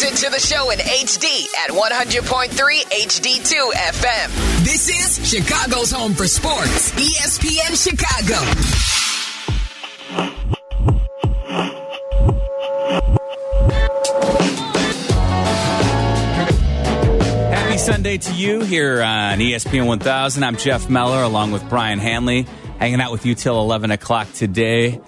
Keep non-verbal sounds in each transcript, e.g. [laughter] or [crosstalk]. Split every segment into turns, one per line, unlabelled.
Listen to the show in HD at 100.3 HD2 FM.
This is Chicago's home for sports, ESPN Chicago.
Happy Sunday to you here on ESPN 1000. I'm Jeff Meller along with Brian Hanley, hanging out with you till 11 o'clock today.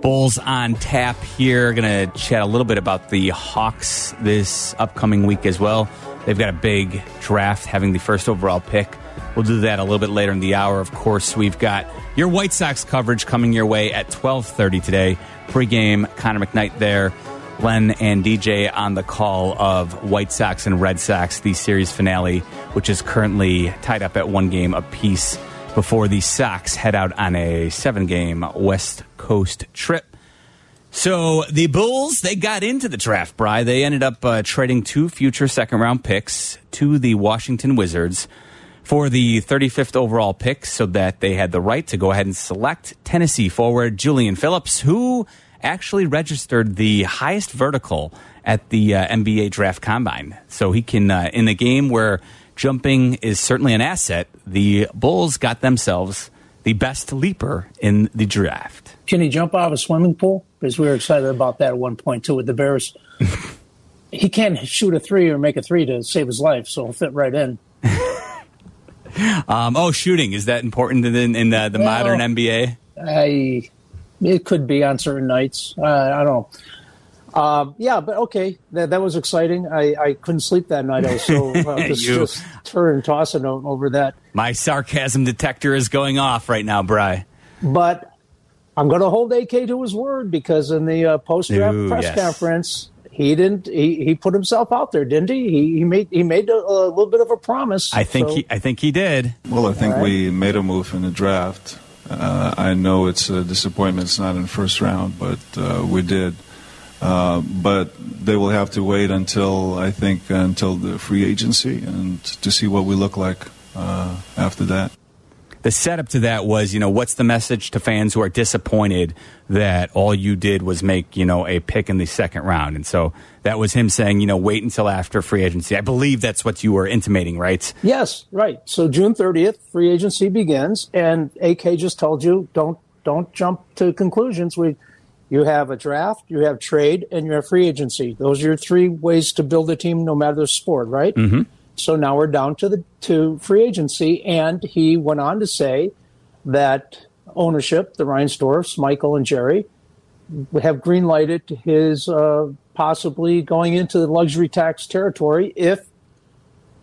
Bulls on tap here. Going to chat a little bit about the Hawks this upcoming week as well. They've got a big draft having the first overall pick. We'll do that a little bit later in the hour. Of course, we've got your White Sox coverage coming your way at 12:30 today. Pre-game, Connor McKnight there. Len and DJ on the call of White Sox and Red Sox, the series finale, which is currently tied up at one game apiece before the Sox head out on a seven game West Coast trip. So the Bulls, they got into the draft, Bry. They ended up uh, trading two future second round picks to the Washington Wizards for the 35th overall pick so that they had the right to go ahead and select Tennessee forward Julian Phillips, who actually registered the highest vertical at the uh, NBA draft combine. So he can, uh, in a game where jumping is certainly an asset, the Bulls got themselves the best leaper in the draft.
Can he jump out of a swimming pool? Because we were excited about that at one point too with the Bears. [laughs] he can't shoot a three or make a three to save his life, so he'll fit right in. [laughs]
Um, oh, shooting is that important in, in the, the
Well,
modern NBA?
I it could be on certain nights. Uh, I don't know. Um, yeah, but okay, that, that was exciting. I, I couldn't sleep that night. I was so [laughs] uh, just,
You-
just turn and tossing o- over that.
My sarcasm detector is going off right now, Bry.
But I'm going to hold AK to his word because in the uh, post draft press
yes.
conference, he didn't. He, he put himself out there, didn't he? He, he made he made a, a little bit of a promise.
I think
So-
he, I think he did.
Well, I think
All right.
we made a move in the draft. Uh, I know it's a disappointment. It's not in the first round, but uh, we did. Uh, but they will have to wait until I think until the free agency and to see what we look like uh, after that.
The setup to that was, you know, what's the message to fans who are disappointed that all you did was make, you know, a pick in the second round? And so that was him saying, you know, wait until after free agency. I believe that's what you were intimating, right?
Yes, right. So June 30th, free agency begins, and AK just told you don't don't jump to conclusions. We you have a draft, you have trade, and you have free agency. Those are your three ways to build a team, no matter the sport, right? Mm-hmm. So now we're down to the to free agency, and he went on to say that ownership, the Reinsdorfs, Michael and Jerry, have green lighted his uh, possibly going into the luxury tax territory if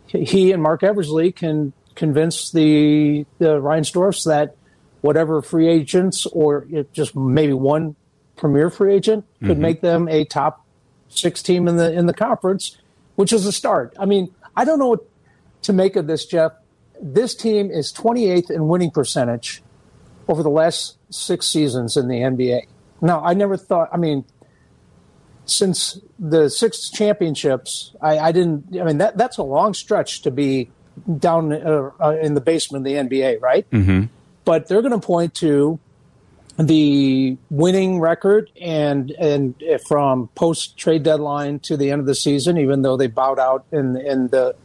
he and Marc Eversley can convince the the Reinsdorfs that whatever free agents or just maybe one premier free agent could make them a top six team in the in the conference, which is a start. I mean, I don't know what to make of this, Jeff. This team is 28th in winning percentage over the last six seasons in the NBA. Now, I never thought. I mean, since the six championships, I, I didn't. I mean, that that's a long stretch to be down uh, uh, in the basement of the NBA, right? Mm-hmm. But they're going to point to the winning record and and from post trade deadline to the end of the season, even though they bowed out in in the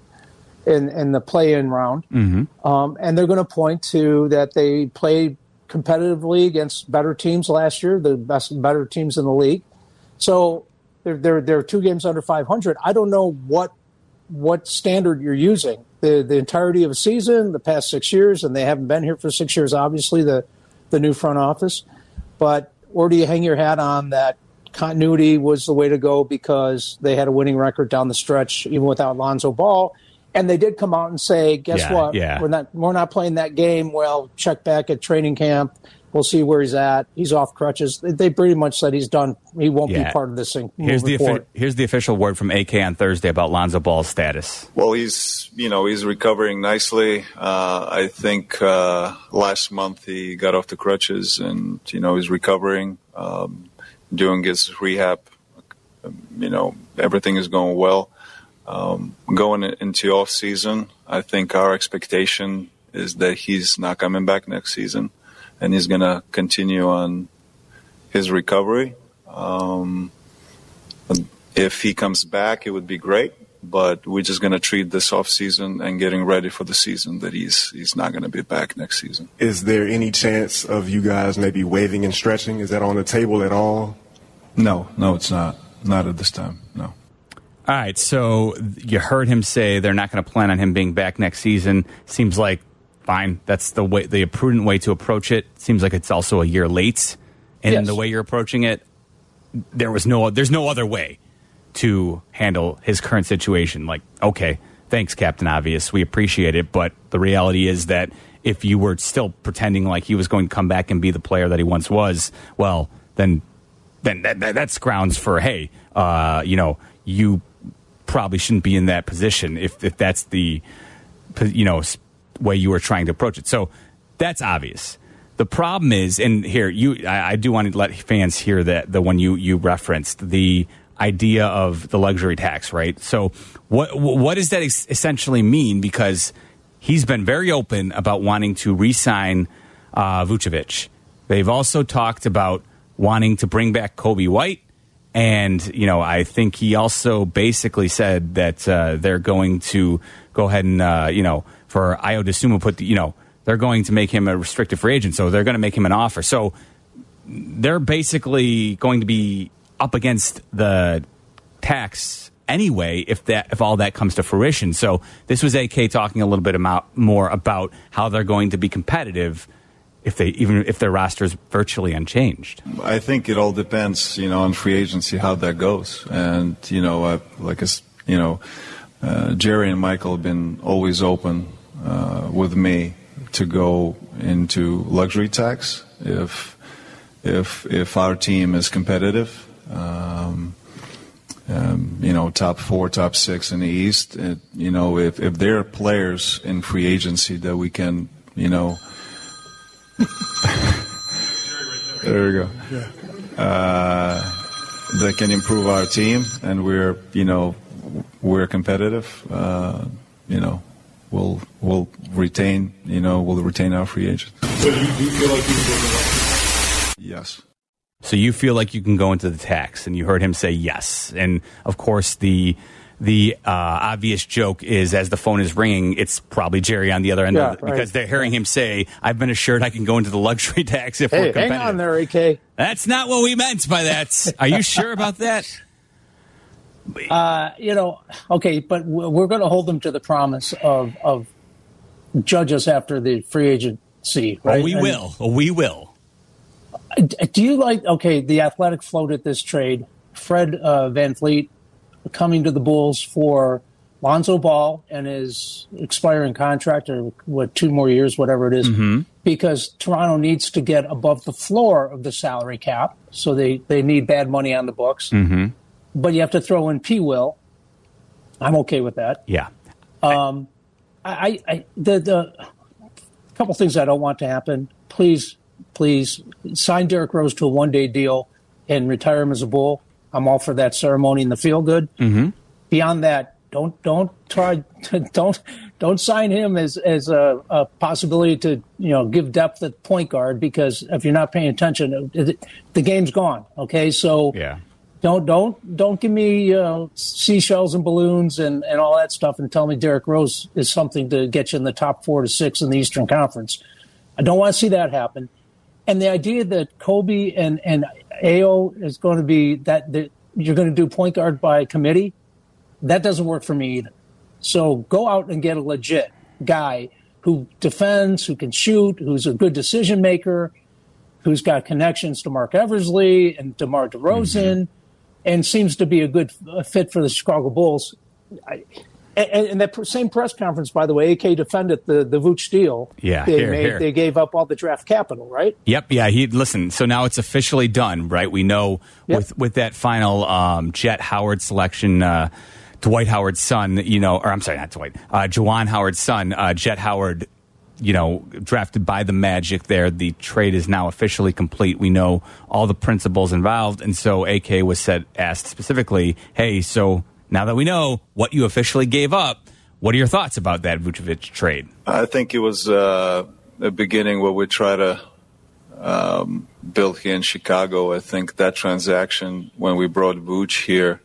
in in the play in round, um, and they're going to point to that they played competitively against better teams last year, the best better teams in the league. So they're they're they're two games under 500. I don't know what what standard you're using. The the entirety of a season, the past six years, and they haven't been here for six years. Obviously, the the new front office, but or do you hang your hat on that continuity was the way to go because they had a winning record down the stretch even without Lonzo Ball. And they did come out and say, "Guess
Yeah,
what?
yeah.
We're not we're not playing that game. Well, check back at training camp. We'll see where he's at. He's off crutches. They- They pretty much said he's done. He won't
Yeah.
be part of this thing.
Here's the
moving
offi- here's the official word from AK on Thursday about Lonzo Ball's status.
Well, he's you know he's recovering nicely. Uh, I think uh, last month he got off the crutches and you know he's recovering, um, doing his rehab. Um, You know everything is going well. Um, going into off season, I think our expectation is that he's not coming back next season, and he's going to continue on his recovery. Um, if he comes back, it would be great. But we're just going to treat this off season and getting ready for the season that he's he's not going to be back next season.
Is there any chance of you guys maybe waiving and stretching? Is that on the table at all?
No, no, it's not. Not at this time. No.
All right, so you heard him say they're not going to plan on him being back next season. Seems like fine. That's the way, the prudent way to approach it. Seems like it's also a year late in
Yes.
the way you're approaching it. There was no, there's no other way to handle his current situation. Like, okay, thanks, Captain Obvious. We appreciate it, but the reality is that if you were still pretending like he was going to come back and be the player that he once was, well, then then that, that, that's grounds for hey, uh, you know, you probably shouldn't be in that position if if that's the you know way you were trying to approach it. So that's obvious. The problem is, and here you, I, I do want to let fans hear that the one you you referenced the idea of the luxury tax, right? So what what does that essentially mean? Because he's been very open about wanting to re-sign uh, Vucevic. They've also talked about wanting to bring back Coby White. And, you know, I think he also basically said that uh, they're going to go ahead and, uh, you know, for Ayo Dosunmu put, the, you know, they're going to make him a restricted free agent. So they're going to make him an offer. So they're basically going to be up against the tax anyway if that if all that comes to fruition. So this was AK talking a little bit about more about how they're going to be competitive if they even if their roster is virtually unchanged.
I think it all depends, you know, on free agency how that goes, and you know, uh, like us, you know, uh, Jerry and Michael have been always open uh, with me to go into luxury tax if if if our team is competitive. Um, um, you know, top four, top six in the East. It, you know, if, if there are players in free agency that we can, you know, [laughs] there we go. Uh, that can improve our team, and we're, you know, we're competitive. Uh, you know, we'll we'll retain, you know, we'll retain our free agents.
So you do feel like you
Yes.
So you feel like you can go into the tax, and you heard him say yes. And of course, the the uh, obvious joke is as the phone is ringing, it's probably Jerry on the other end
Yeah,
of it,
right.
because they're hearing him say, "I've been assured I can go into the luxury [laughs] tax if we're
Hey,
competitive."
hang on there, AK.
That's not what we meant by that. Are you sure about that? [laughs]
Uh, you know, okay, but we're going to hold them to the promise of of judge us after the free agency, right?
Oh, we
And
will. Oh, we will.
Do you like? Okay, the Athletic floated this trade. Fred uh, VanVleet coming to the Bulls for Lonzo Ball and his expiring contract, or what two more years, whatever it is, because Toronto needs to get above the floor of the salary cap, so they they need bad money on the books. Mm-hmm. But you have to throw in P. Will. I'm okay with that.
Yeah.
I, I, I the the couple things I don't want to happen. Please, please sign Derrick Rose to a one day deal and retire him as a bull. I'm all for that ceremony and the feel good. Mm-hmm. Beyond that, don't don't try [laughs] don't don't sign him as as a, a possibility to you know give depth at point guard because if you're not paying attention, it, the game's gone. Okay, so
Yeah.
Don't don't don't give me uh, seashells and balloons and, and all that stuff and tell me Derrick Rose is something to get you in the top four to six in the Eastern Conference. I don't want to see that happen. And the idea that Coby and and Ayo is going to be that, that you're going to do point guard by committee, that doesn't work for me either. So go out and get a legit guy who defends, who can shoot, who's a good decision maker, who's got connections to Marc Eversley and DeMar DeRozan, and seems to be a good fit for the Chicago Bulls. I, and, and that same press conference, by the way, AK defended the the Vooch deal.
Yeah,
they
here,
made.
here.
They gave up all the draft capital, right?
Yep. Yeah. He listen. So now it's officially done, right? We know
Yep.
with with that final um, Jet Howard selection, uh, Dwight Howard's son. You know, or I'm sorry, not Dwight. Uh, Juwan Howard's son, uh, Jet Howard. You know, drafted by the Magic. There, the trade is now officially complete. We know all the principals involved, and so AK was said asked specifically, "Hey, so now that we know what you officially gave up, what are your thoughts about that Vucevic trade?"
I think it was uh, a beginning where we try to um, build here in Chicago. I think that transaction when we brought Vooch here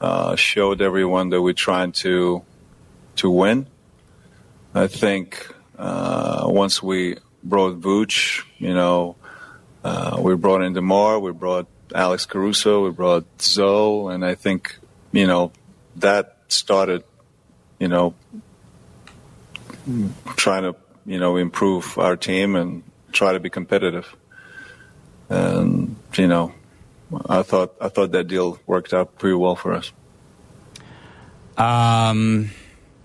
uh, showed everyone that we're trying to to win. I think uh, once we brought Vooch, you know, uh, we brought in Demar, we brought Alex Caruso, we brought Zo, and I think you know that started, you know, trying to you know improve our team and try to be competitive. And you know, I thought I thought that deal worked out pretty well for us.
Um,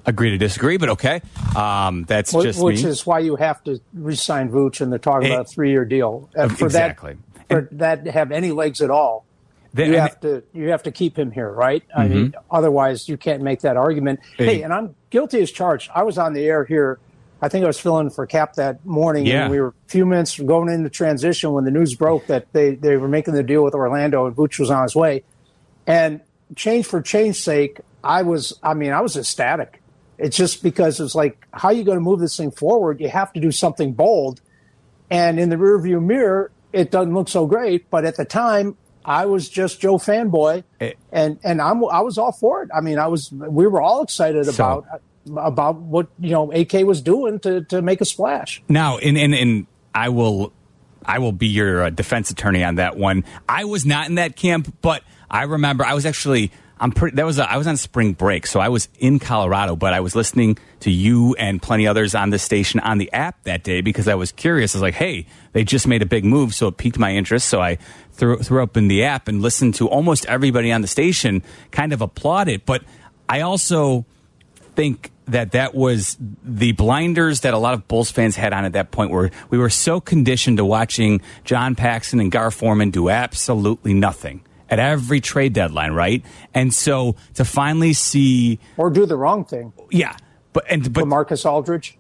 agree to disagree, but okay. Um, that's
Wh-
just
which
me.
is why you have to resign Vooch, and they're talking
Eh,
about a three-year deal. And for
exactly.
that, for that to have any legs at all,
They-
you
and-
have to you have to keep him here, right? I mean, otherwise you can't make that argument.
Hey.
Hey, and I'm guilty as charged. I was on the air here. I think I was filling for Kap that morning,
Yeah.
and we were a few minutes from going into transition when the news broke that they, they were making the deal with Orlando and Vooch was on his way. And change for change's sake, I was, I mean, I was ecstatic. It's just because it's like, how are you going to move this thing forward? You have to do something bold. And in the rearview mirror, it doesn't look so great. But at the time, I was just Joe fanboy, and and I'm I was all for it. I mean, I was we were all excited
So-
about about what you know AK was doing to to make a splash.
Now, and, and and I will, I will be your uh, defense attorney on that one. I was not in that camp, but I remember I was actually. I'm pretty. That was a, I was on spring break, so I was in Colorado, but I was listening to you and plenty others on the station on the app that day because I was curious. I was like, "Hey, they just made a big move," so it piqued my interest. So I threw threw up in the app and listened to almost everybody on the station kind of applaud it. But I also think that that was the blinders that a lot of Bulls fans had on at that point where we were so conditioned to watching John Paxson and Gar Forman do absolutely nothing at every trade deadline, right? And so to finally see,
Or do the wrong thing,
yeah, but and but
Marcus Aldridge.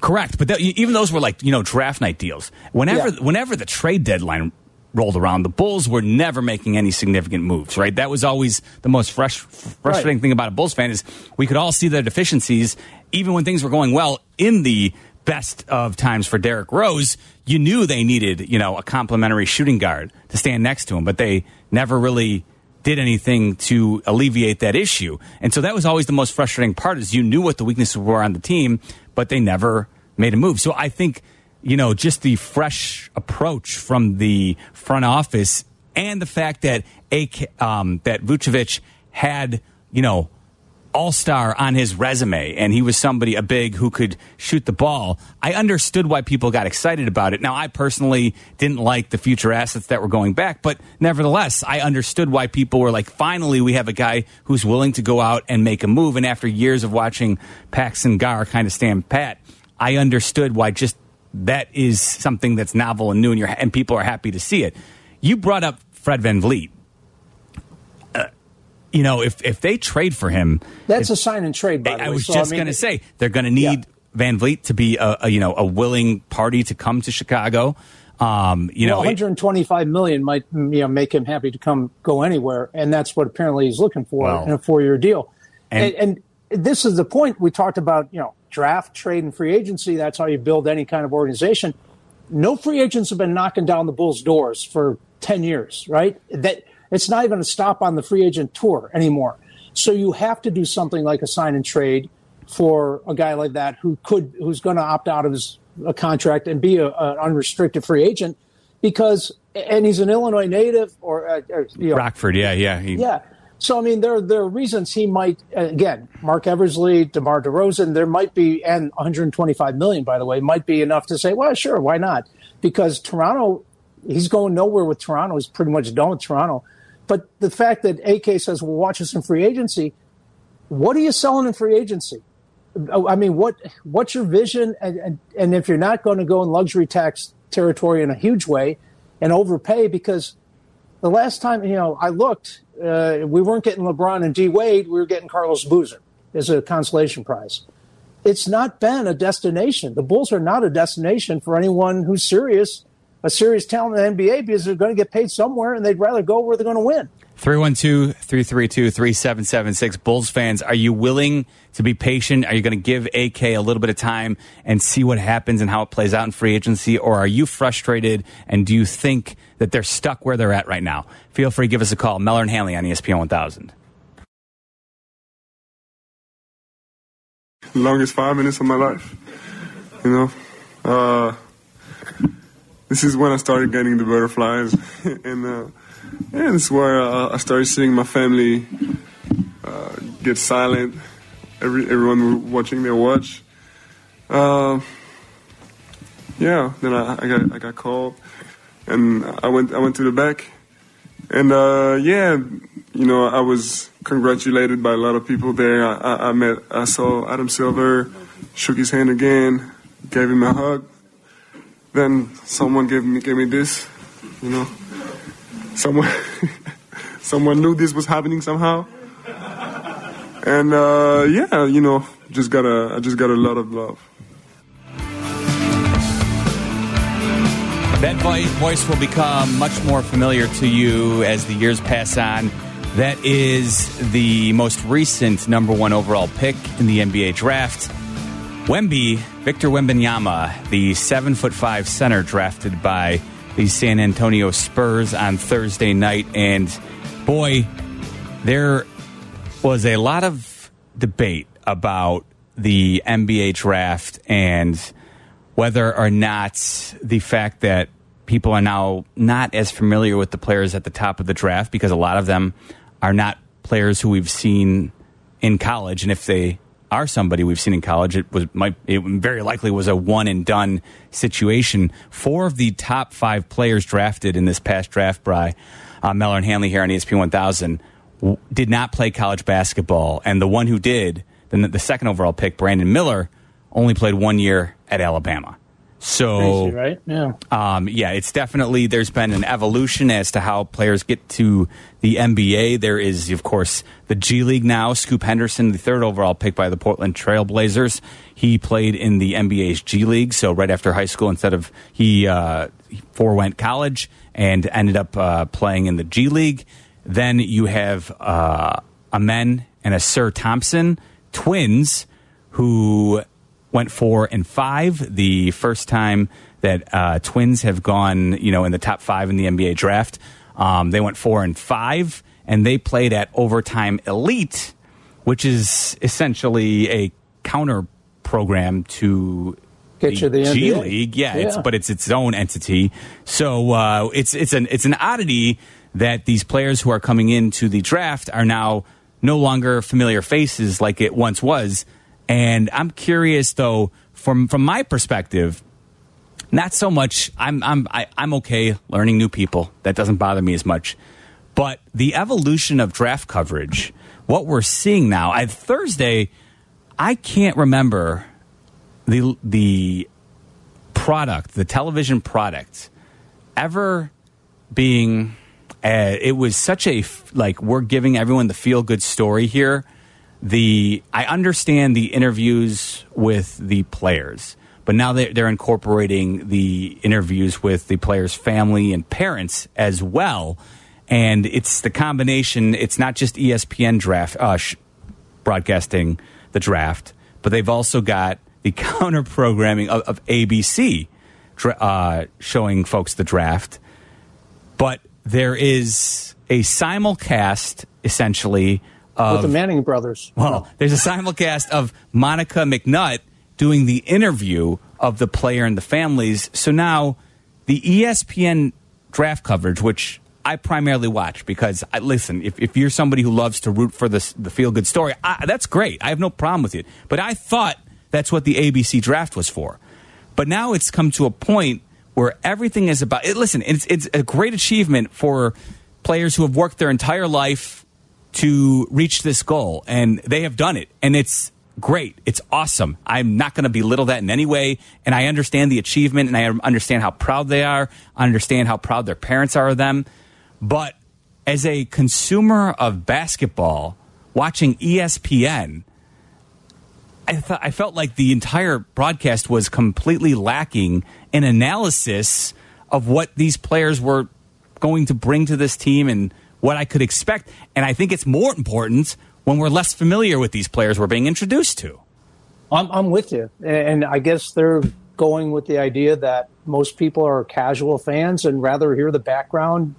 Correct, but that, even those were like you know draft night deals. Whenever
Yeah.
whenever the trade deadline rolled around, the Bulls were never making any significant moves. Right, that was always the most fresh, frustrating
Right.
thing about a Bulls fan is we could all see their deficiencies, even when things were going well in the best of times for Derrick Rose. You knew they needed you know a complimentary shooting guard to stand next to him, but they never really did anything to alleviate that issue. And so that was always the most frustrating part is you knew what the weaknesses were on the team, but they never made a move. So I think, you know, just the fresh approach from the front office and the fact that AK, um, that Vucevic had, you know, all star on his resume and he was somebody a big who could shoot the ball. I understood why people got excited about it. Now, I personally didn't like the future assets that were going back, but nevertheless, I understood why people were like, finally, we have a guy who's willing to go out and make a move. And after years of watching Paxson Gar kind of stand pat, I understood why just that is something that's novel and new and, and people are happy to see it. You brought up Fred VanVleet. You know, if, if they trade for him,
That's a sign and trade, by the
I
way.
was
So,
just
mean,
going to say they're going to need
Yeah.
VanVleet to be a, a you know a willing party to come to Chicago. Um, you
well,
know, it-
125 million might you know make him happy to come go anywhere, and that's what apparently he's looking for
Well,
in a four-year deal.
and-
And, and, this is the point we talked about. You know, draft, trade, and free agency. That's how you build any kind of organization. No free agents have been knocking down the Bulls' doors for 10 years, right? That it's not even a stop on the free agent tour anymore. So you have to do something like a sign and trade for a guy like that who could who's going to opt out of his a contract and be a, an unrestricted free agent because and he's an Illinois native or, uh, or you know,
Rockford, yeah, yeah, he,
yeah. So I mean, there there are reasons he might again. Marc Eversley, Demar Derozan, there might be, and 125 million, by the way, might be enough to say, well, sure, why not? Because Toronto, he's going nowhere with Toronto. He's pretty much done with Toronto. But the fact that AK says, "Well, watch us in free agency," what are you selling in free agency? I mean, what what's your vision? And and, and if you're not going to go in luxury tax territory in a huge way and overpay, because the last time you know I looked, uh, we weren't getting LeBron and D Wade. We were getting Carlos Boozer as a consolation prize. It's not been a destination. The Bulls are not a destination for anyone who's serious, a serious talent in the NBA because they're going to get paid somewhere and they'd rather go where they're going to win.
312 332 3776. Bulls fans, are you willing to be patient? Are you going to give AK a little bit of time and see what happens and how it plays out in free agency? Or are you frustrated and do you think that they're stuck where they're at right now? Feel free to give us a call. Meller and Hanley on ESPN 1000.
Longest five minutes of my life. You know? Uh, this is when I started getting the butterflies, [laughs] and uh, yeah, this is where uh, I started seeing my family uh, get silent. Every everyone watching their watch. Uh, yeah, then I, I got I got called, and I went I went to the back, and uh, yeah, you know I was congratulated by a lot of people there. I, I, I met I saw Adam Silver, shook his hand again, gave him a hug. Then someone gave me gave me this, you know. Someone [laughs] someone knew this was happening somehow. And uh, yeah, you know, just got a I just got a lot of love.
That voice will become much more familiar to you as the years pass on. That is the most recent number one overall pick in the NBA draft. Wemby, Victor Wembanyama, the seven foot five center drafted by the San Antonio Spurs on Thursday night. And boy, there was a lot of debate about the NBA draft and whether or not the fact that people are now not as familiar with the players at the top of the draft because a lot of them are not players who we've seen in college, and if they are somebody we've seen in college, it was might it very likely was a one and done situation. Four of the top five players drafted in this past draft, Bry uh, Meller and Hanley here on ESPN 1000, w- did not play college basketball, and the one who did, then the, the second overall pick, Brandon Miller, only played one year at Alabama. So,
Crazy, right? Yeah.
um, yeah, it's definitely there's been an evolution as to how players get to the NBA. There is, of course, the G League now. Scoot Henderson, the third overall pick by the Portland Trailblazers, he played in the NBA's G League. So right after high school, instead of he uh, forewent college and ended up uh, playing in the G League. Then you have uh, a men and a Sir Thompson twins who went four and five. The first time that uh, Twins have gone, you know, in the top five in the NBA draft. Um, they went four and five, and they played at Overtime Elite, which is essentially a counter program to
Get you the
G
NBA.
League. Yeah, It's, but it's its own entity. So uh, it's it's an it's an oddity that these players who are coming into the draft are now no longer familiar faces like it once was. And I'm curious though, from from my perspective, not so much. I'm I'm I, I'm okay learning new people. That doesn't bother me as much. But the evolution of draft coverage, what we're seeing now. I, Thursday, I can't remember the the product, the television product, ever being. Uh, it was such a like we're giving everyone the feel good story here. The I understand the interviews with the players, but now they're, they're incorporating the interviews with the players' family and parents as well. And it's the combination. It's not just ESPN draft uh, sh- broadcasting the draft, but they've also got the [laughs] counter programming of, of ABC uh, showing folks the draft. But there is a simulcast, essentially,
With the Manning brothers.
well, there's a simulcast of Monica McNutt doing the interview of the player and the families. So now the ESPN draft coverage, which I primarily watch because I listen, if, if you're somebody who loves to root for the, the feel good story, I, that's great. I have no problem with it. But I thought that's what the ABC draft was for. But now it's come to a point where everything is about it. Listen, it's, it's a great achievement for players who have worked their entire life to reach this goal, and they have done it, and it's great. It's awesome. I'm not going to belittle that in any way, and I understand the achievement, and I understand how proud they are. I understand how proud their parents are of them. But as a consumer of basketball, watching ESPN, I thought I felt like the entire broadcast was completely lacking an analysis of what these players were going to bring to this team and what I could expect. And I think it's more important when we're less familiar with these players we're being introduced to.
I'm, I'm with you. And I guess they're going with the idea that most people are casual fans and rather hear the background,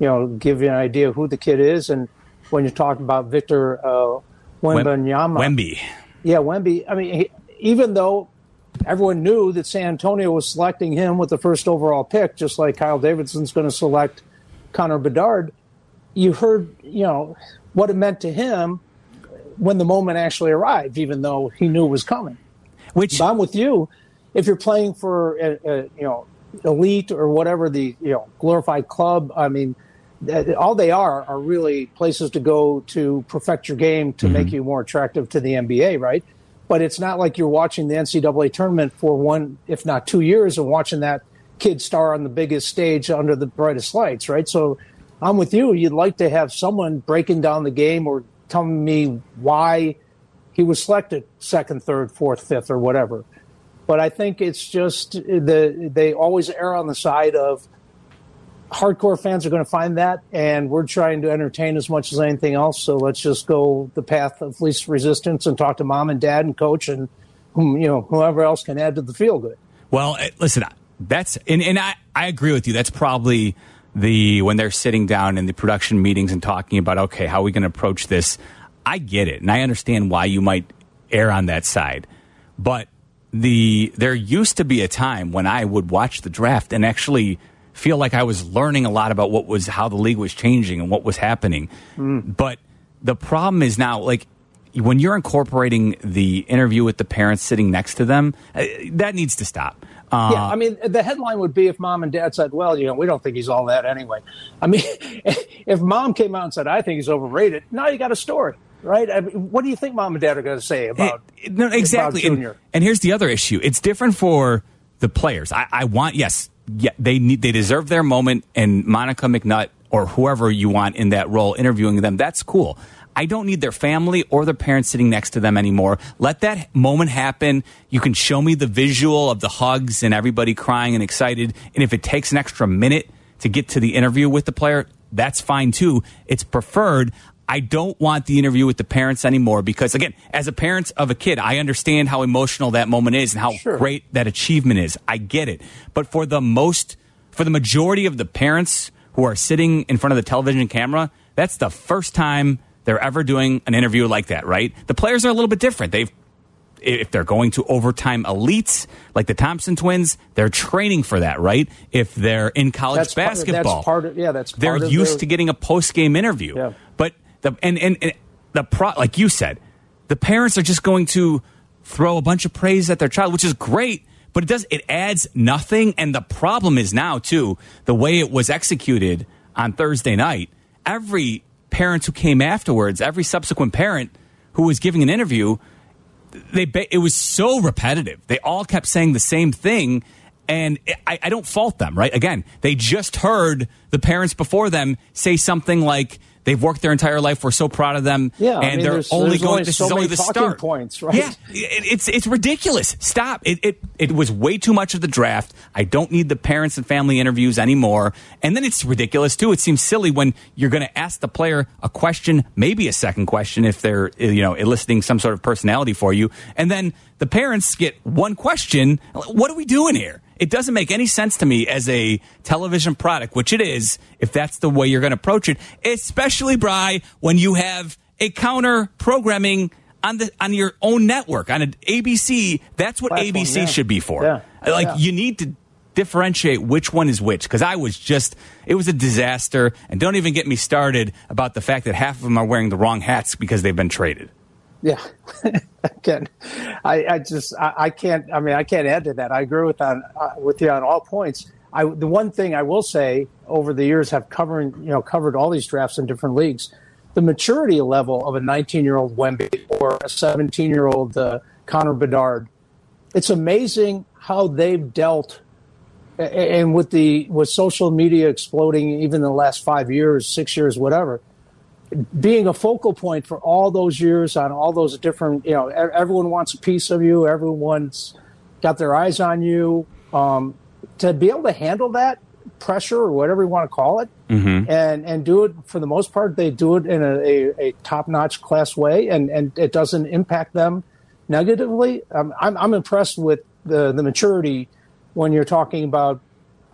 you know, give you an idea of who the kid is. And when you talk about Victor uh, Wembanyama,
Wemby.
Yeah, Wemby. I mean, he, even though everyone knew that San Antonio was selecting him with the first overall pick, just like Kyle Davidson's going to select Connor Bedard, you heard, you know, what it meant to him when the moment actually arrived, even though he knew it was coming.
Which
But I'm with you. If you're playing for, a, a, you know, elite or whatever the you know glorified club, I mean, all they are are really places to go to perfect your game to mm-hmm. make you more attractive to the NBA, right? But it's not like you're watching the NCAA tournament for one, if not two years, and watching that kid star on the biggest stage under the brightest lights, right? So I'm with you. You'd like to have someone breaking down the game or telling me why he was selected second, third, fourth, fifth, or whatever. But I think it's just the they always err on the side of hardcore fans are going to find that, and we're trying to entertain as much as anything else. So let's just go the path of least resistance and talk to mom and dad and coach and whom you know whoever else can add to the feel good.
Well, eh, listen, that's and, and I, I agree with you. That's probably the when they're sitting down in the production meetings and talking about okay, how are we going to approach this? I get it, and I understand why you might err on that side, but the there used to be a time when I would watch the draft and actually feel like I was learning a lot about what was how the league was changing and what was happening. Hmm. But the problem is now like when you're incorporating the interview with the parents sitting next to them, uh, that needs to stop. Uh,
Yeah, I mean, the headline would be if mom and dad said, "Well, you know, we don't think he's all that anyway." [laughs] I mean, if mom came out and said, "I think he's overrated," now you got a story, right? I mean, what do you think mom and dad are going to say about
It- no, exactly.
about
And, and here's the other issue: it's different for the players. I, I want yes, yeah, they need they deserve their moment, and Monica McNutt or whoever you want in that role interviewing them. That's cool. I don't need their family or their parents sitting next to them anymore. Let that moment happen. You can show me the visual of the hugs and everybody crying and excited. And if it takes an extra minute to get to the interview with the player, that's fine too. It's preferred. I don't want the interview with the parents anymore because, again, as a parent of a kid, I understand how emotional that moment is and how
Sure.
great that achievement is. I get it. But for the most, for the majority of the parents who are sitting in front of the television camera, that's the first time they're ever doing an interview like that, right? The players are a little bit different. They've if they're going to overtime elites like the Thompson twins, they're training for that, right? If they're in college
That's part-
basketball,
that's part of- yeah, that's
they're
of
used
their-
to getting a post game interview.
Yeah.
But the and, and and the pro like you said, the parents are just going to throw a bunch of praise at their child, which is great. But it does it adds nothing. And the problem is now too the way it was executed on Thursday night. Every parent who came afterwards, every subsequent parent who was giving an interview, they it was so repetitive. They all kept saying the same thing, and I, I don't fault them. Right? Again, they just heard the parents before them say something like. They've worked their entire life. We're so proud of them.
Yeah, I
and
mean,
they're
there's-
only
there's
going. this
so
is only the start.
points, right?
Yeah, it, it's it's ridiculous. Stop. It, it it was way too much of the draft. I don't need the parents and family interviews anymore. And then it's ridiculous too. It seems silly when you're going to ask the player a question, maybe a second question if they're you know eliciting some sort of personality for you, and then the parents get one question. What are we doing here? It doesn't make any sense to me as a television product, which it is, if that's the way you're going to approach it, especially, Bry, when you have a counter programming on the on your own network on an ABC. That's what
Platform,
ABC
yeah.
should be for.
Yeah.
Like
Yeah.
you need to differentiate which one is which because I was just it was a disaster. And don't even get me started about the fact that half of them are wearing the wrong hats because they've been traded.
Yeah, [laughs] again, I, I just I, I can't. I mean, I can't add to that. I agree with on uh, with you on all points. I the one thing I will say over the years have covering you know covered all these drafts in different leagues. The maturity level of a 19 year old Wemby or a 17 year old uh, Connor Bedard, it's amazing how they've dealt. And with the with social media exploding, even in the last five years, six years, whatever, being a focal point for all those years on all those different, you know, everyone wants a piece of you. Everyone's got their eyes on you. Um, to be able to handle that pressure or whatever you want to call it, and and do it for the most part, they do it in a, a, a top notch class way, and and it doesn't impact them negatively. Um, I'm I'm impressed with the the maturity when you're talking about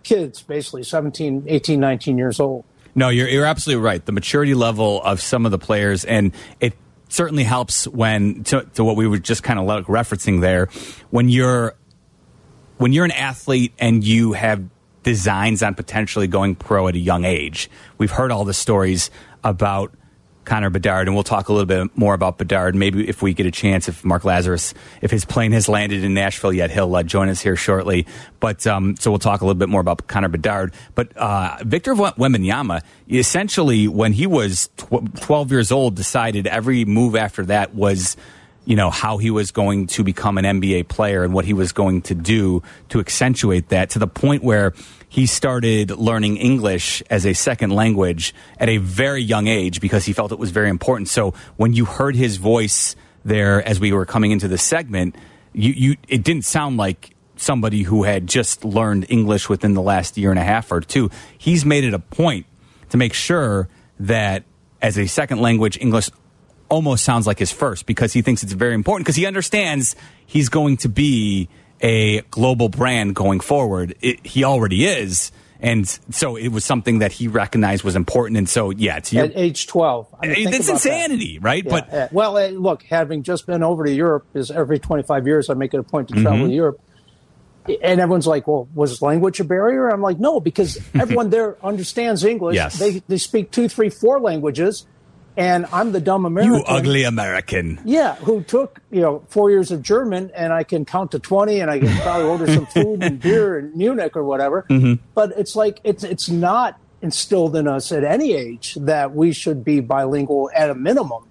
kids, basically 17, 18, 19 years old.
No, you're you're absolutely right. The maturity level of some of the players, and it certainly helps when to, to what we were just kind of like referencing there when you're when you're an athlete and you have designs on potentially going pro at a young age. We've heard all the stories about Connor Bedard, and we'll talk a little bit more about Bedard. Maybe if we get a chance, if Mark Lazerus, if his plane has landed in Nashville yet, he'll uh, join us here shortly. But um, so we'll talk a little bit more about Connor Bedard. But uh, Victor Wembanyama, essentially, when he was tw- 12 years old, decided every move after that was you know how he was going to become an NBA player and what he was going to do to accentuate that to the point where he started learning English as a second language at a very young age because he felt it was very important. So when you heard his voice there as we were coming into the segment, you, you it didn't sound like somebody who had just learned English within the last year and a half or two. He's made it a point to make sure that as a second language English almost sounds like his first because he thinks it's very important because he understands he's going to be a global brand going forward. It, he already is. And so it was something that he recognized was important. And so, yeah, it's
at age 12. I mean,
it's insanity,
that.
right?
Yeah,
but
yeah. well, look, having just been over to Europe is every 25 years I make it a point to travel
Mm-hmm.
to Europe. And everyone's like, well, was language a barrier? I'm like, no, because [laughs] everyone there understands English.
Yes.
They, they speak two, three, four languages. And I'm the dumb American.
you ugly American.
Yeah, who took you know four years of German, and I can count to twenty, and I can probably order some [laughs] food and beer in Munich or whatever. Mm-hmm. But it's like it's it's not instilled in us at any age that we should be bilingual at a minimum.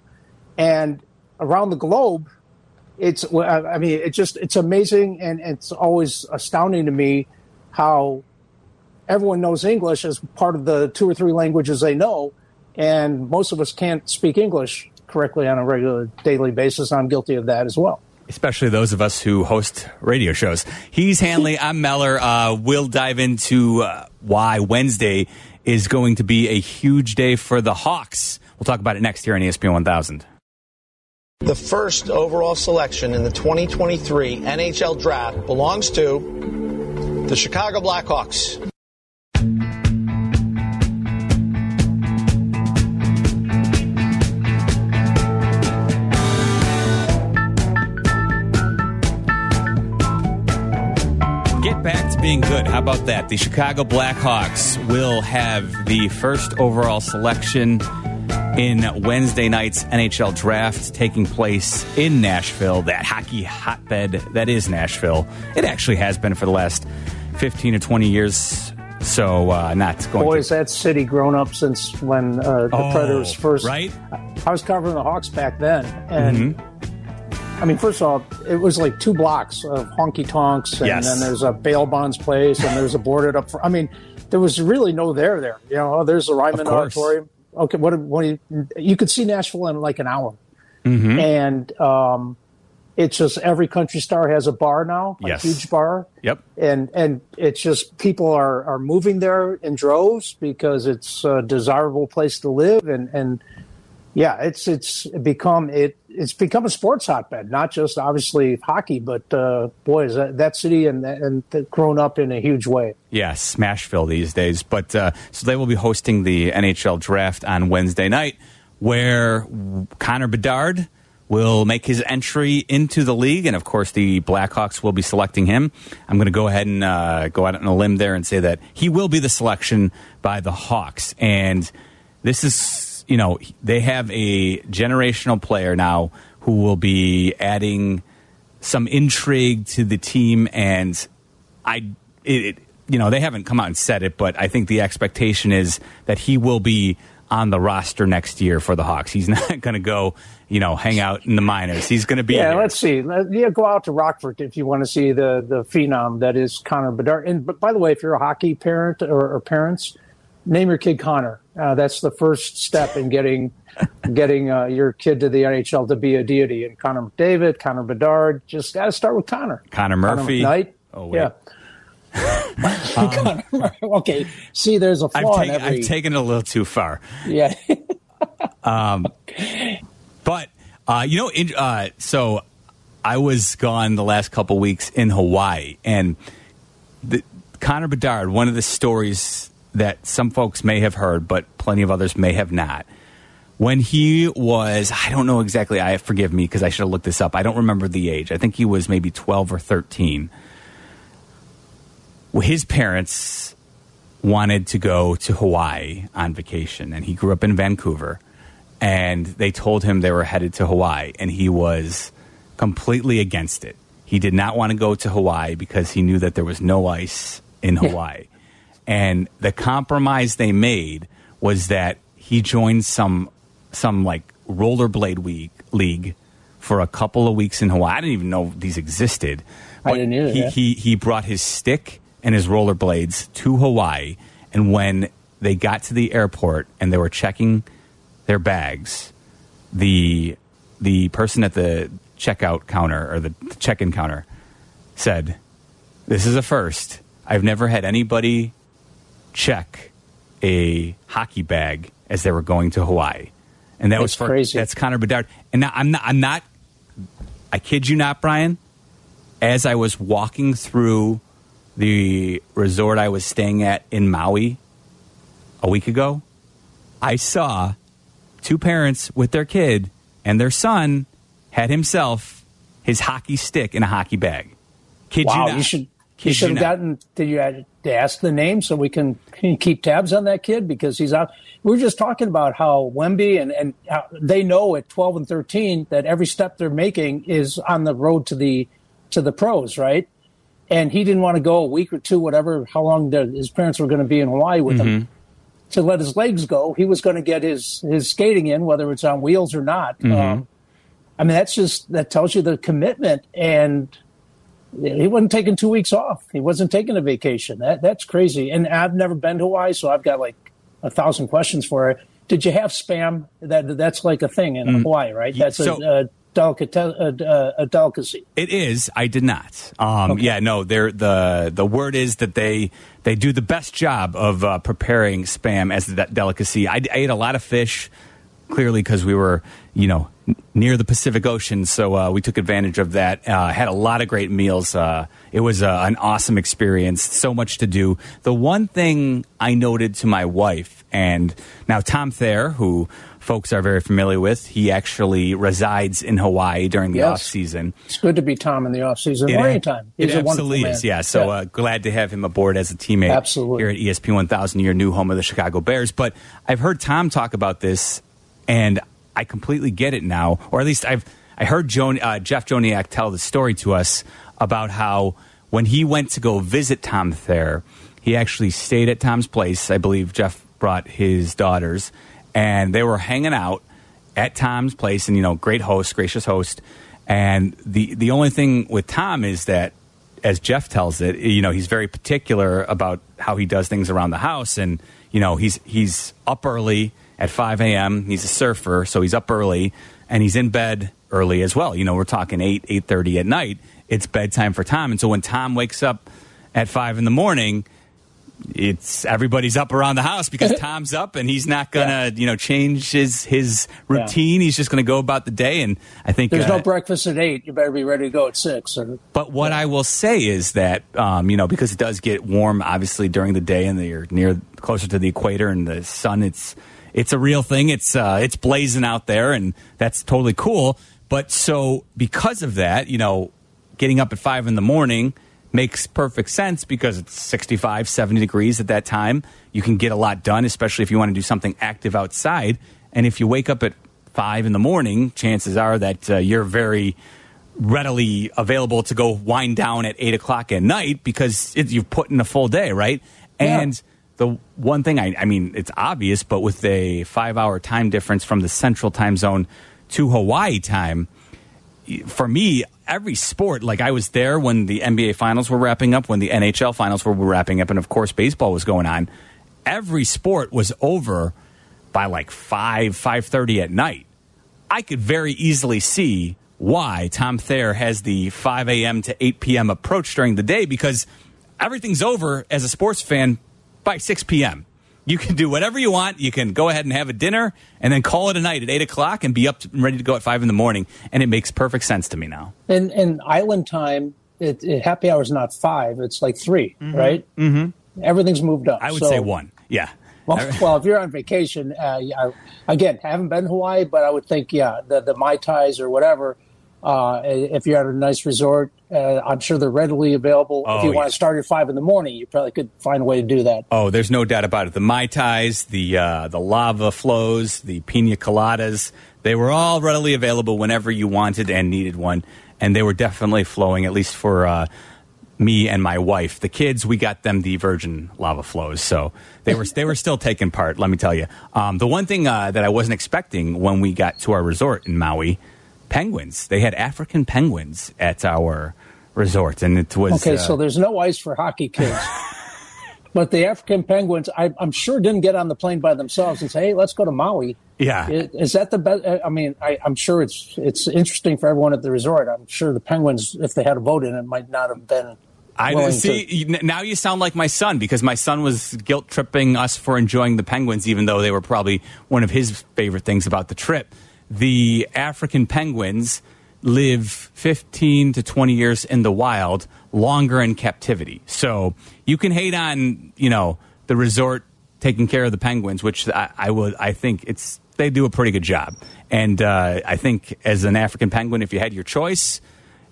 And around the globe, it's I mean it just it's amazing, and it's always astounding to me how everyone knows English as part of the two or three languages they know, and most of us can't speak English correctly on a regular daily basis. I'm guilty of that as well.
especially those of us who host radio shows. He's Hanley. I'm Meller. Uh, we'll dive into uh, why Wednesday is going to be a huge day for the Hawks. We'll talk about it next year on ESPN 1000.
The first overall selection in the 2023 NHL draft belongs to the Chicago Blackhawks.
Back to being good. How about that? The Chicago Blackhawks will have the first overall selection in Wednesday night's NHL draft taking place in Nashville, that hockey hotbed that is Nashville. It actually has been for the last 15 or 20 years. So, uh, not going
Boy, has
to.
that city grown up since when uh, the
Oh,
Predators first.
right?
I was covering the Hawks back then, and
Mm-hmm.
I mean, first of all, it was like two blocks of honky tonks, and
Yes.
then there's a bail bonds place, and there's a boarded up. For, I mean, there was really no there there. You know, oh, there's the Ryman. Auditorium. Okay, what? What? do You, you could see Nashville in like an hour,
Mm-hmm.
and um, it's just every country star has a bar now, a
Yes.
huge bar
Yep.
and and it's just people are are moving there in droves because it's a desirable place to live and and yeah it's it's become it it's become a sports hotbed not just obviously hockey but uh boys that, that city and and grown up in a huge way
Yeah, Smashville these days. But uh, so they will be hosting the NHL draft on Wednesday night, where Connor Bedard will make his entry into the league, and of course the Blackhawks will be selecting him. I'm going to go ahead and uh, go out on a limb there and say that he will be the selection by the Hawks, and this is you know they have a generational player now who will be adding some intrigue to the team and I, it, it, you know, they haven't come out and said it, but I think the expectation is that he will be on the roster next year for the Hawks. He's [laughs] not going to go, you know, hang out in the minors. He's going to be.
yeah
here.
let's see yeah go out to rockford if you want to see the the phenom that is connor bedard and but by the way if you're a hockey parent or, or parents name your kid connor uh, that's the first step in getting getting uh, your kid to the nhl to be a deity and connor mcdavid connor bedard just got to start with connor
Connor Murphy.
McKnight.
Oh, wait. [laughs] Um,
yeah Connor Murphy. okay see there's a
I've,
flaw in
taken
every
I've taken it a little too far.
yeah [laughs] um,
But uh, you know, in, uh, so I was gone the last couple weeks in Hawaii, and the, Connor Bedard. One of the stories that some folks may have heard, but plenty of others may have not, when he was, I don't know exactly. I forgive me because I should have looked this up. I don't remember the age. I think he was maybe twelve or thirteen. His parents wanted to go to Hawaii on vacation, and he grew up in Vancouver. And they told him they were headed to Hawaii, and he was completely against it. He did not want to go to Hawaii because he knew that there was no ice in Hawaii. And the compromise they made was that he joined some some like rollerblade week, league for a couple of weeks in Hawaii. I didn't even know these existed.
I didn't either,
He,
yeah.
he he brought his stick and his rollerblades to Hawaii, and when they got to the airport and they were checking their bags, the the person at the checkout counter or the check-in counter said, "This is a first. I've never had anybody check a hockey bag as they were going to Hawaii." And that was for
crazy.
that's Connor Bedard. And now I'm not I'm not I kid you not, Brian. As I was walking through the resort I was staying at in Maui a week ago, I saw two parents with their kid and their son had himself his hockey stick in a hockey bag. Kid
Wow,
you not.
you should
Kid
you should have
not.
gotten. Did you add- to ask the name so we can keep tabs on that kid because he's out? We were just talking about how Wemby and and how they know at twelve and thirteen that every step they're making is on the road to the to the pros, right? And he didn't want to go a week or two, whatever, how long the, his parents were going to be in Hawaii with
Mm-hmm.
him to let his legs go. He was going to get his his skating in, whether it's on wheels or not.
Mm-hmm.
Um, I mean, that's just that tells you the commitment and he wasn't taking two weeks off. He wasn't taking a vacation. That that's crazy. And I've never been to Hawaii, so I've got like a thousand questions for it. Did you have spam? That that's like a thing in Hawaii, right? That's
Mm. So-
a, a, delicate, a, a, delicacy.
It is. I did not. Um, Yeah, no. They're, the the word is that they they do the best job of uh, preparing spam as a de- delicacy. I, I ate a lot of fish, clearly because we were you know near the Pacific Ocean, so uh, we took advantage of that. Uh, had a lot of great meals. Uh, it was uh, an awesome experience. So much to do. The one thing I noted to my wife, and now Tom Thayer, who folks are very familiar with, he actually resides in Hawaii during the
Yes.
off season.
It's good to be Tom in the off season
It,
or anytime.
it
He's a wonderful
absolutely is. Yeah. So Uh, glad to have him aboard as a teammate
Absolutely.
here at E ESPN 1000, your new home of the Chicago Bears. But I've heard Tom talk about this, and I completely get it now, or at least I've I heard Joan, uh, Jeff Joniak tell the story to us about how when he went to go visit Tom Thayer, he actually stayed at Tom's place. I believe Jeff brought his daughters, and they were hanging out at Tom's place, and you know, great host, gracious host. And the the only thing with Tom is that, as Jeff tells it, you know, he's very particular about how he does things around the house, and you know, he's he's up early at five a.m. He's a surfer, so he's up early, and he's in bed early as well. You know, we're talking eight eight thirty at night. It's bedtime for Tom, and so when Tom wakes up at five in the morning, it's everybody's up around the house because [laughs] Tom's up and he's not gonna you know change his his routine. He's just gonna go about the day, and I think
There's
uh,
no breakfast at eight. You better be ready to go at six. Or,
but what I will say is that um, you know because it does get warm, obviously during the day, and you're near closer to the equator and the sun. It's it's a real thing. It's uh, it's blazing out there, and that's totally cool. But so because of that, you know, getting up at five in the morning makes perfect sense because it's 65, 70 degrees at that time. You can get a lot done, especially if you want to do something active outside. And if you wake up at five in the morning, chances are that uh, you're very readily available to go wind down at eight o'clock at night because it, you've put in a full day, right?
Yeah.
And the one thing I, I mean, it's obvious, but with a five hour time difference from the central time zone to Hawaii time, for me, every sport, like I was there when the NBA finals were wrapping up, when the NHL finals were wrapping up, and of course baseball was going on. Every sport was over by like five, five thirty at night. I could very easily see why Tom Thayer has the 5 a.m. to 8 p.m. approach during the day because everything's over as a sports fan by 6 p.m. You can do whatever you want. You can go ahead and have a dinner and then call it a night at 8 o'clock and be up and ready to go at 5 in the morning. And it makes perfect sense to me now.
and, and island time, it, it, happy hour is not five. It's like 3 right? Mm-hmm. Everything's moved up.
I would
So-
say one. Yeah.
Well, [laughs] well, if you're on vacation, uh, yeah, again, haven't been to Hawaii, but I would think, yeah, the the mai tais or whatever. Uh, if you're at a nice resort, uh, I'm sure they're readily available.
Oh,
if you
yeah.
want to start at five in the morning, you probably could find a way to do that.
Oh, there's no doubt about it. The mai tais, the uh, the lava flows, the pina coladas, they were all readily available whenever you wanted and needed one, and they were definitely flowing. At least for uh, me and my wife, the kids, we got them the virgin lava flows, so they were they were still taking part. Let me tell you, um, the one thing uh, that I wasn't expecting when we got to our resort in Maui, penguins. They had African penguins at our resort, and it was
Okay,
uh,
so there's no ice for hockey kids. [laughs] but the African penguins, I, I'm sure, didn't get on the plane by themselves and say, "Hey, let's go to Maui."
yeah.
I- Is that the best? I mean, I, I'm sure it's it's interesting for everyone at the resort. I'm sure the Penguins, if they had a vote in it, might not have been.
I see. you- Now you sound like my son because my son was guilt tripping us for enjoying the penguins, even though they were probably one of his favorite things about the trip. The African penguins live 15 to 20 years in the wild, longer in captivity. So you can hate on, you know, the resort taking care of the penguins, which I, I would, I think it's they do a pretty good job. And uh, I think as an African penguin, if you had your choice,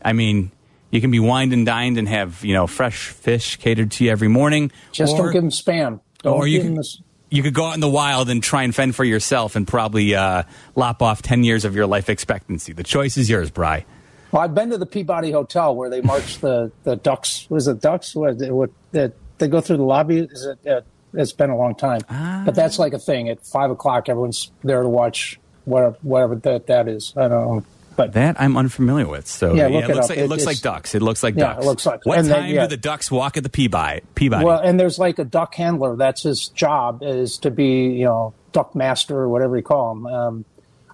I mean, you can be wined and dined and have you know fresh fish catered to you every morning.
Just
or,
don't give them spam. Don't
or you can,
this.
You could go out in the wild and try and fend for yourself and probably uh, lop off ten years of your life expectancy. The choice is yours, Bry.
Well, I've been to the Peabody Hotel where they march the, the ducks. Was it ducks? What, what that they go through the lobby? Is it? Uh, it's been a long time, but that's like a thing. At five o'clock, everyone's there to watch whatever, whatever that that is. I don't know, but
That I'm unfamiliar with. So
Yeah,
it
look it
looks like it
It-
looks like ducks. It looks like
Yeah,
ducks.
it looks like-
What
and then,
time
yeah.
do the ducks walk at the Peabody? Peabody.
Well, and there's like a duck handler. That's his job is to be, you know, duck master or whatever you call him. Um,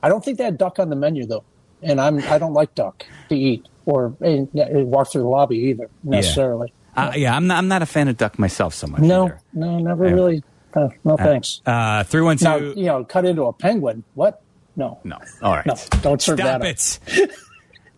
I don't think they had duck on the menu though, and I'm I don't like duck to eat or walk through the lobby either necessarily.
Uh, yeah, I'm not. I'm not a fan of duck myself so much.
No,
either.
no, never
Yeah.
really. Uh, no thanks.
Uh, three one
now, you know, cut into a penguin. What? No,
No. All right.
no, don't serve
Stop
that.
it. [laughs]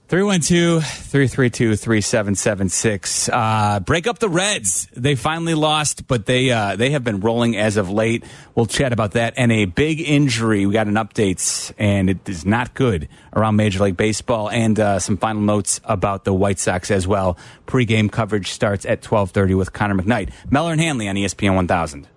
312 332 3776. Uh, break up the Reds. They finally lost, but they uh, they have been rolling as of late. We'll chat about that. And a big injury. We got an update, and it is not good around Major League Baseball. And uh, some final notes about the White Sox as well. Pre-game coverage starts at 1230 with Connor McKnight. Meller and Hanley on ESPN 1000.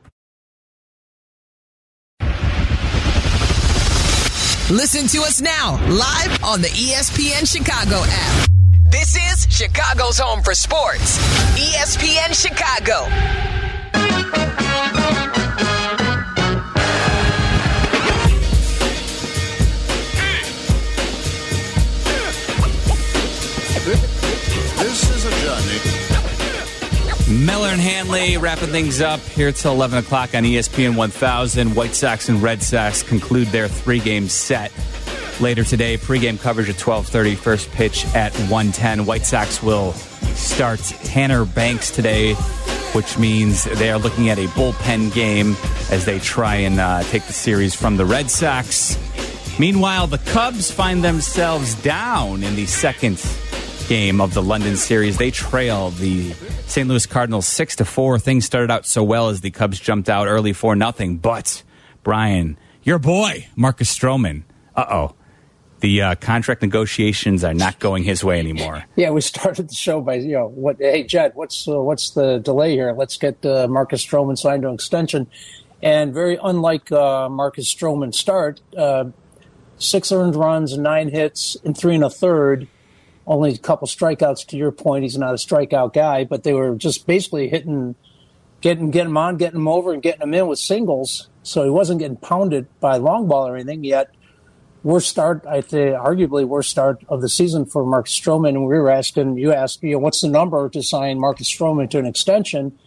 Listen to us now, live on the ESPN Chicago app.
This is Chicago's home for sports. ESPN Chicago.
This is a journey.
Meller and Hanley wrapping things up here till 11 o'clock on ESPN 1000. White Sox and Red Sox conclude their three-game set. Later today, pregame coverage at 12:30, first pitch at 1:10. White Sox will start Tanner Banks today, which means they are looking at a bullpen game as they try and uh, take the series from the Red Sox. Meanwhile, the Cubs find themselves down in the second game of the London series. They trail the St. Louis Cardinals six to four. Things started out so well as the Cubs jumped out early for nothing. But Brian, your boy Marcus Stroman, uh oh, the uh, contract negotiations are not going his way anymore. [laughs]
Yeah, we started the show by you know what? Hey, Jed, what's uh, what's the delay here? Let's get uh, Marcus Stroman signed to an extension. And very unlike uh, Marcus Stroman's start, uh, six earned runs, nine hits, and three and a third. Only a couple strikeouts. To your point, he's not a strikeout guy, but they were just basically hitting, getting getting him on, getting him over, and getting him in with singles. So he wasn't getting pounded by long ball or anything yet worst start, I think, arguably worst start of the season for Marcus Stroman. And we were asking, you asked, you know, what's the number to sign Marcus Stroman to an extension?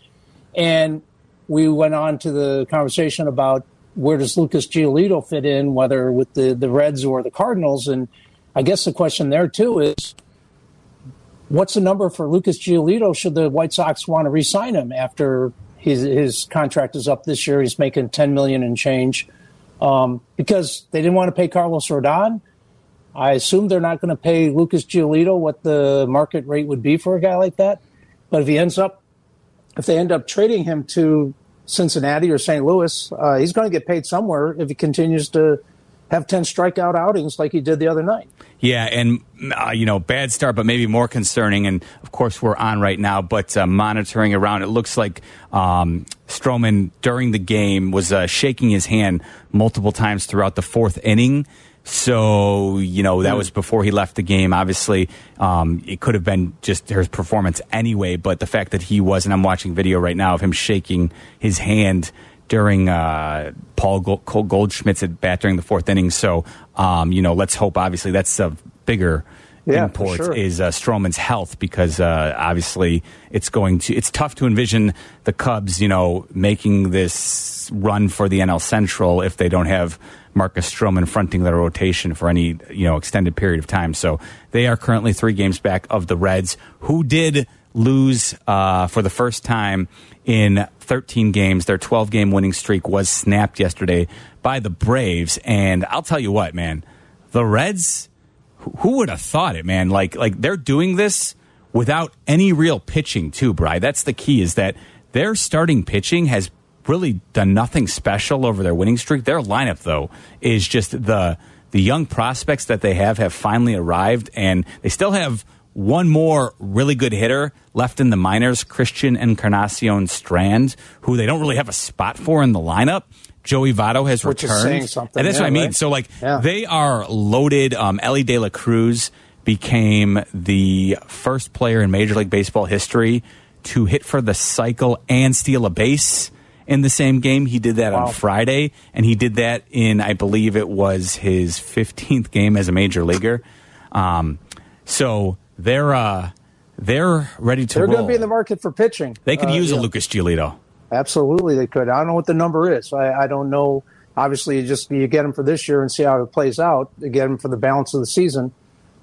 And we went on to the conversation about where does Lucas Giolito fit in, whether with the, the Reds or the Cardinals. And I guess the question there too is, what's the number for Lucas Giolito should the White Sox want to re-sign him after his, his contract is up this year? He's making 10 million and change um, because they didn't want to pay Carlos Rodon. I assume they're not going to pay Lucas Giolito what the market rate would be for a guy like that. But if he ends up, if they end up trading him to Cincinnati or St. Louis, uh, he's going to get paid somewhere if he continues to have 10 strikeout outings like he did the other night.
Yeah, and uh, you know, bad start, but maybe more concerning. And of course, we're on right now, but uh, monitoring around. It looks like um, Stroman during the game was uh, shaking his hand multiple times throughout the fourth inning. So you know that was before he left the game. Obviously, um, it could have been just his performance anyway. But the fact that he was, and I'm watching video right now of him shaking his hand during uh, Paul Gold- Goldschmidt's at bat during the fourth inning. So, um, you know, let's hope. Obviously, that's a bigger
Yeah,
import
sure.
is uh, Stroman's health because uh, obviously it's going to. It's tough to envision the Cubs, you know, making this run for the NL Central if they don't have Marcus Stroman fronting their rotation for any you know extended period of time. So they are currently three games back of the Reds, who did lose uh, for the first time in 13 games. Their 12 game winning streak was snapped yesterday by the Braves, and I'll tell you what, man, the Reds. who- would have thought it, man? Like, like they're doing this without any real pitching, too, Bry. That's the key. Is that their starting pitching has really done nothing special over their winning streak. Their lineup, though, is just the the young prospects that they have have finally arrived, and they still have one more really good hitter left in the minors, Christian Encarnacion Strand, who they don't really have a spot for in the lineup. Joey Votto has
Which
returned, and that's
yeah,
what I mean.
right?
So, like,
Yeah.
they are loaded. Um, Elly De La Cruz became the first player in Major League Baseball history to hit for the cycle and steal a base in the same game. He did that
Wow.
on Friday, and he did that in, I believe it was his 15th game as a major leaguer. Um, so they're uh, they're ready to
They're going to be in the market for pitching.
they could
Uh,
use a. Lucas Giolito.
Absolutely, they could. I don't know what the number is. I, I don't know. Obviously, you just you get them for this year and see how it plays out. You get them for the balance of the season.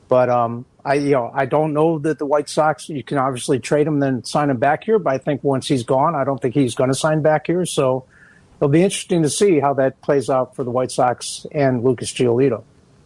But um, I, you know, I don't know that the White Sox. You can obviously trade him, then sign him back here. But I think once he's gone, I don't think he's going to sign back here. So it'll be interesting to see how that plays out for the White Sox and Lucas Giolito.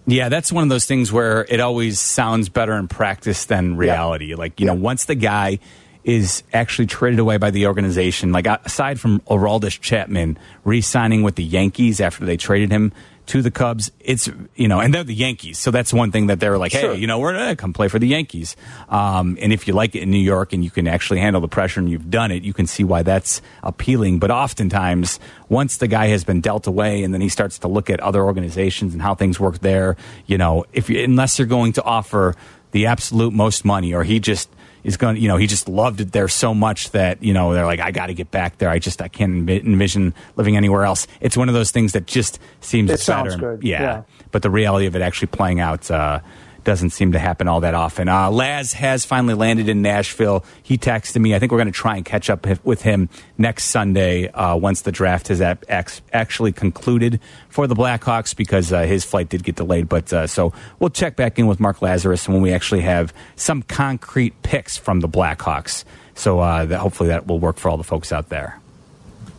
Yeah, that's one of those things where it always sounds better in practice than reality. Like, you know, once the guy is actually traded away by the organization, like aside from Aroldis Chapman re signing with the Yankees after they traded him to the Cubs, it's, you know, and they're the Yankees. So that's one thing that they're like,
Sure.
hey, you know, we're going to come play for the Yankees. Um, and if you like it in New York and you can actually handle the pressure and you've done it, you can see why that's appealing. But oftentimes, once the guy has been dealt away and then he starts to look at other organizations and how things work there, you know, if you, unless you're going to offer the absolute most money or he just is going you know, he just loved it there so much that, you know, they're like, I got to get back there. I just, I can't envision living anywhere else. It's one of those things that just seems
It
better.
sounds good,
Yeah.
yeah.
But the reality of it actually playing out, uh, doesn't seem to happen all that often. Uh, Laz has finally landed in Nashville. He texted me. I think we're going to try and catch up with him next Sunday uh, once the draft has actually concluded for the Blackhawks because uh, his flight did get delayed. But uh, so we'll check back in with Mark Lazerus when we actually have some concrete picks from the Blackhawks. So uh, that hopefully that will work for all the folks out there.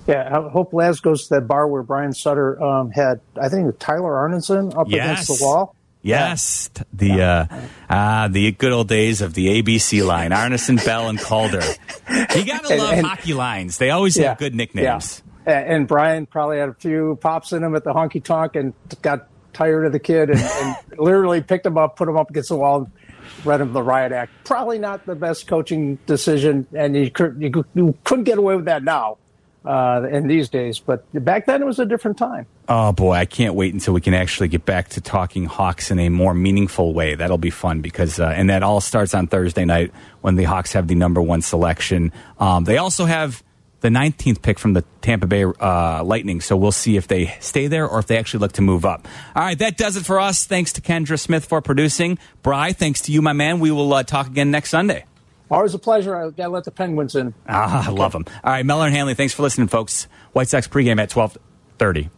Yeah, I hope Laz goes to that bar where Brian Sutter um, had, I think, Tyler Arnason up against the wall.
Yes, the uh, ah, the good old days of the ABC line: Arnason, Bell, and Calder. You gotta
And-
love
and-
hockey lines; they always have good nicknames.
Yeah. And and Brian probably had a few pops in him at the honky tonk and got tired of the kid and, and [laughs] literally picked him up, put him up against the wall, and read him the riot act. Probably not the best coaching decision, and you, could, you, could- you couldn't get away with that now uh, in these days. But back then, it was a different time.
Oh boy, I can't wait until we can actually get back to talking Hawks in a more meaningful way. That'll be fun because, uh, and that all starts on Thursday night when the Hawks have the number one selection. Um, they also have the 19th pick from the Tampa Bay uh, Lightning, so we'll see if they stay there or if they actually look to move up. All right, that does it for us. Thanks to Kendra Smith for producing. Bry, thanks to you, my man. We will uh, talk again next Sunday.
Always a pleasure. I got to let the Penguins in.
Ah, I love them. All right, Meller and Hanley, thanks for listening, folks. White Sox pregame at 1230.